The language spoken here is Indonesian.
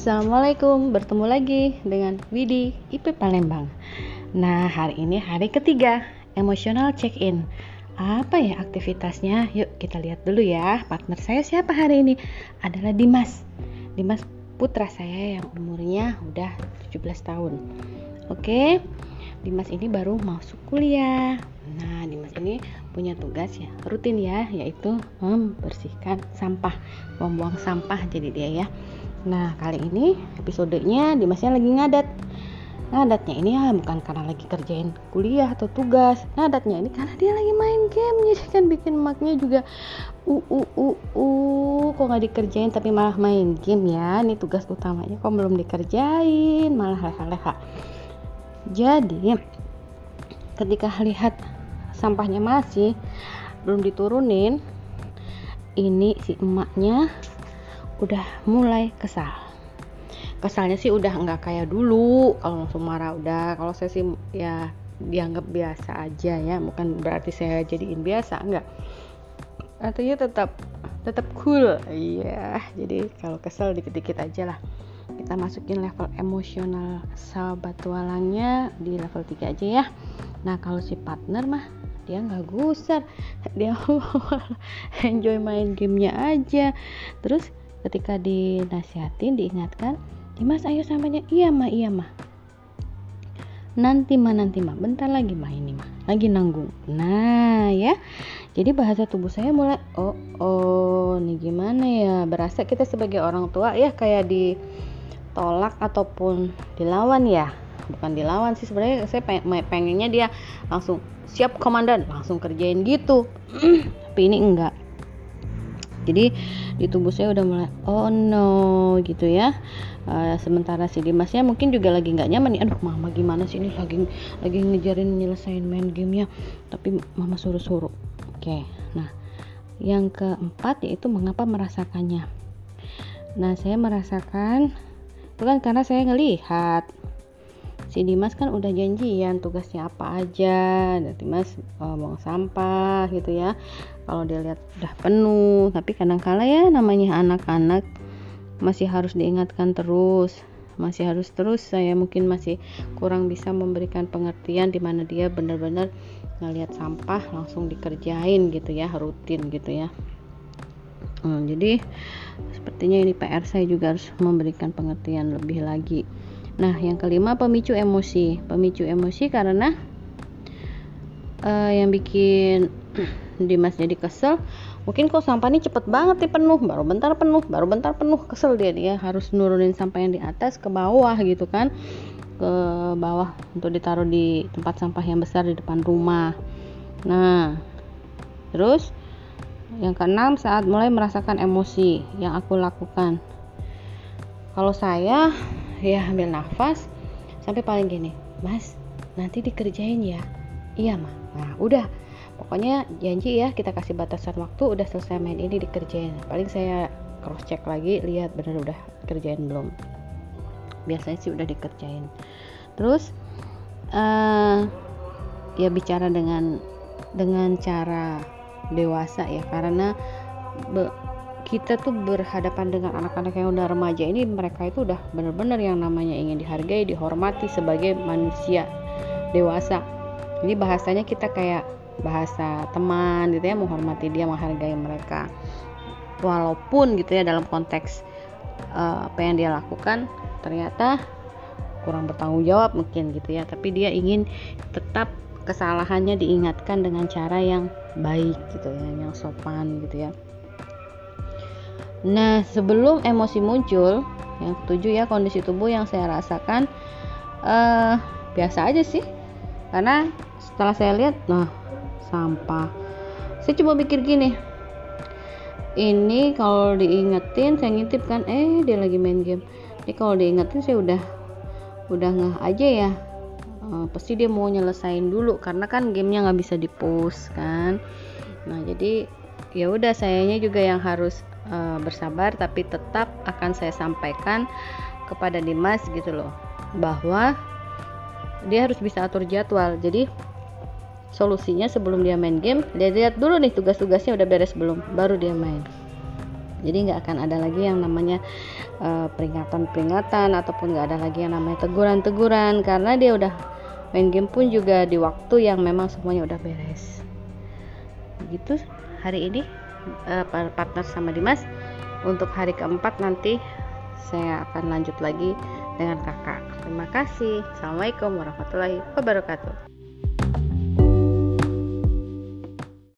Assalamualaikum, bertemu lagi dengan Widi IP Palembang. Nah, hari ini hari ketiga, emosional check-in. Apa ya aktivitasnya? Yuk kita lihat dulu ya. Partner saya siapa hari ini? Adalah Dimas. Dimas putra saya yang umurnya udah 17 tahun. Oke. Dimas ini baru masuk kuliah. Nah, Dimas ini punya tugas ya, rutin ya, yaitu membersihkan sampah, membuang sampah jadi dia ya. Nah, kali ini episodenya Dimasnya lagi ngadat. Ngadatnya ini ya bukan karena lagi kerjain kuliah atau tugas. Ngadatnya ini karena dia lagi main game. Jadi kan bikin maknya juga u u u u kok nggak dikerjain tapi malah main game ya. Ini tugas utamanya kok belum dikerjain, malah leha-leha. Jadi ketika lihat sampahnya masih belum diturunin, ini si emaknya udah mulai kesal. Kesalnya sih udah nggak kayak dulu kalau langsung marah udah. Kalau saya sih ya dianggap biasa aja ya. Bukan berarti saya jadiin biasa enggak artinya tetap tetap cool. Iya jadi kalau kesel dikit-dikit aja lah kita masukin level emosional sahabat tualangnya di level 3 aja ya. Nah kalau si partner mah dia nggak gusar. Dia enjoy main gamenya aja. Terus ketika dinasihatin diingatkan Dimas ayo sampainya iya mah iya mah nanti mah nanti mah bentar lagi mah ini mah lagi nanggung. Nah ya. Jadi bahasa tubuh saya mulai oh oh nih gimana ya? Berasa kita sebagai orang tua ya kayak ditolak ataupun dilawan ya. Bukan dilawan sih sebenarnya saya pengennya dia langsung siap komandan langsung kerjain gitu. Tapi ini enggak. Jadi di tubuh saya udah mulai oh no gitu ya. Uh, sementara si Dimasnya mungkin juga lagi nggak nyaman nih. Aduh mama gimana sih ini? Lagi lagi ngejarin nyelesain main gamenya tapi mama suruh-suruh. Oke okay. nah yang keempat yaitu mengapa merasakannya. Nah saya merasakan itu kan karena saya ngelihat. Si Dimas kan udah janjian tugasnya apa aja. Dan Dimas uh, buang sampah gitu ya. Kalau dia lihat udah penuh. Tapi kadang-kala ya namanya anak-anak masih harus diingatkan terus. Masih harus terus saya mungkin masih kurang bisa memberikan pengertian di mana dia benar-benar ngelihat sampah langsung dikerjain gitu ya rutin gitu ya hmm, jadi sepertinya ini PR saya juga harus memberikan pengertian lebih lagi. Nah, yang kelima pemicu emosi. Pemicu emosi karena uh, yang bikin Dimas jadi kesel mungkin kok sampah ini cepet banget nih penuh baru bentar penuh baru bentar penuh. Kesel dia dia harus nurunin sampah yang di atas ke bawah gitu kan. Ke bawah untuk ditaruh di tempat sampah yang besar di depan rumah. Nah terus yang keenam saat mulai merasakan emosi yang aku lakukan. Kalau saya ya ambil nafas sampai paling gini mas nanti dikerjain ya. Iya mah nah udah. Pokoknya janji ya kita kasih batasan waktu udah selesai main ini dikerjain. Paling saya cross check lagi lihat bener udah kerjain belum. Biasanya sih udah dikerjain. Terus uh, ya bicara dengan dengan cara dewasa ya. Karena be, kita tuh berhadapan dengan anak-anak yang udah remaja ini mereka itu udah bener-bener yang namanya ingin dihargai dihormati sebagai manusia dewasa. Ini bahasanya kita kayak bahasa teman gitu ya menghormati dia menghargai mereka. Walaupun gitu ya dalam konteks uh, apa yang dia lakukan ternyata kurang bertanggung jawab mungkin gitu ya. Tapi dia ingin tetap kesalahannya diingatkan dengan cara yang baik gitu ya yang sopan gitu ya Nah, sebelum emosi muncul, yang ketujuh ya kondisi tubuh yang saya rasakan uh, biasa aja sih. Karena setelah saya lihat, nah sampah. Saya coba pikir gini, ini kalau diingetin saya ngintip kan, eh dia lagi main game. Ini kalau diingetin saya udah udah nggak aja ya. Uh, pasti dia mau nyelesain dulu karena kan gamenya nggak bisa dipost kan. Nah jadi ya udah sayanya juga yang harus uh, bersabar tapi tetap akan saya sampaikan kepada Dimas gitu loh bahwa dia harus bisa atur jadwal jadi solusinya sebelum dia main game dia lihat dulu nih tugas-tugasnya udah beres belum baru dia main jadi nggak akan ada lagi yang namanya uh, peringatan-peringatan ataupun nggak ada lagi yang namanya teguran-teguran karena dia udah main game pun juga di waktu yang memang semuanya udah beres. Begitu hari ini uh, partner sama Dimas. Untuk hari keempat nanti saya akan lanjut lagi dengan kakak. Terima kasih. Assalamualaikum warahmatullahi wabarakatuh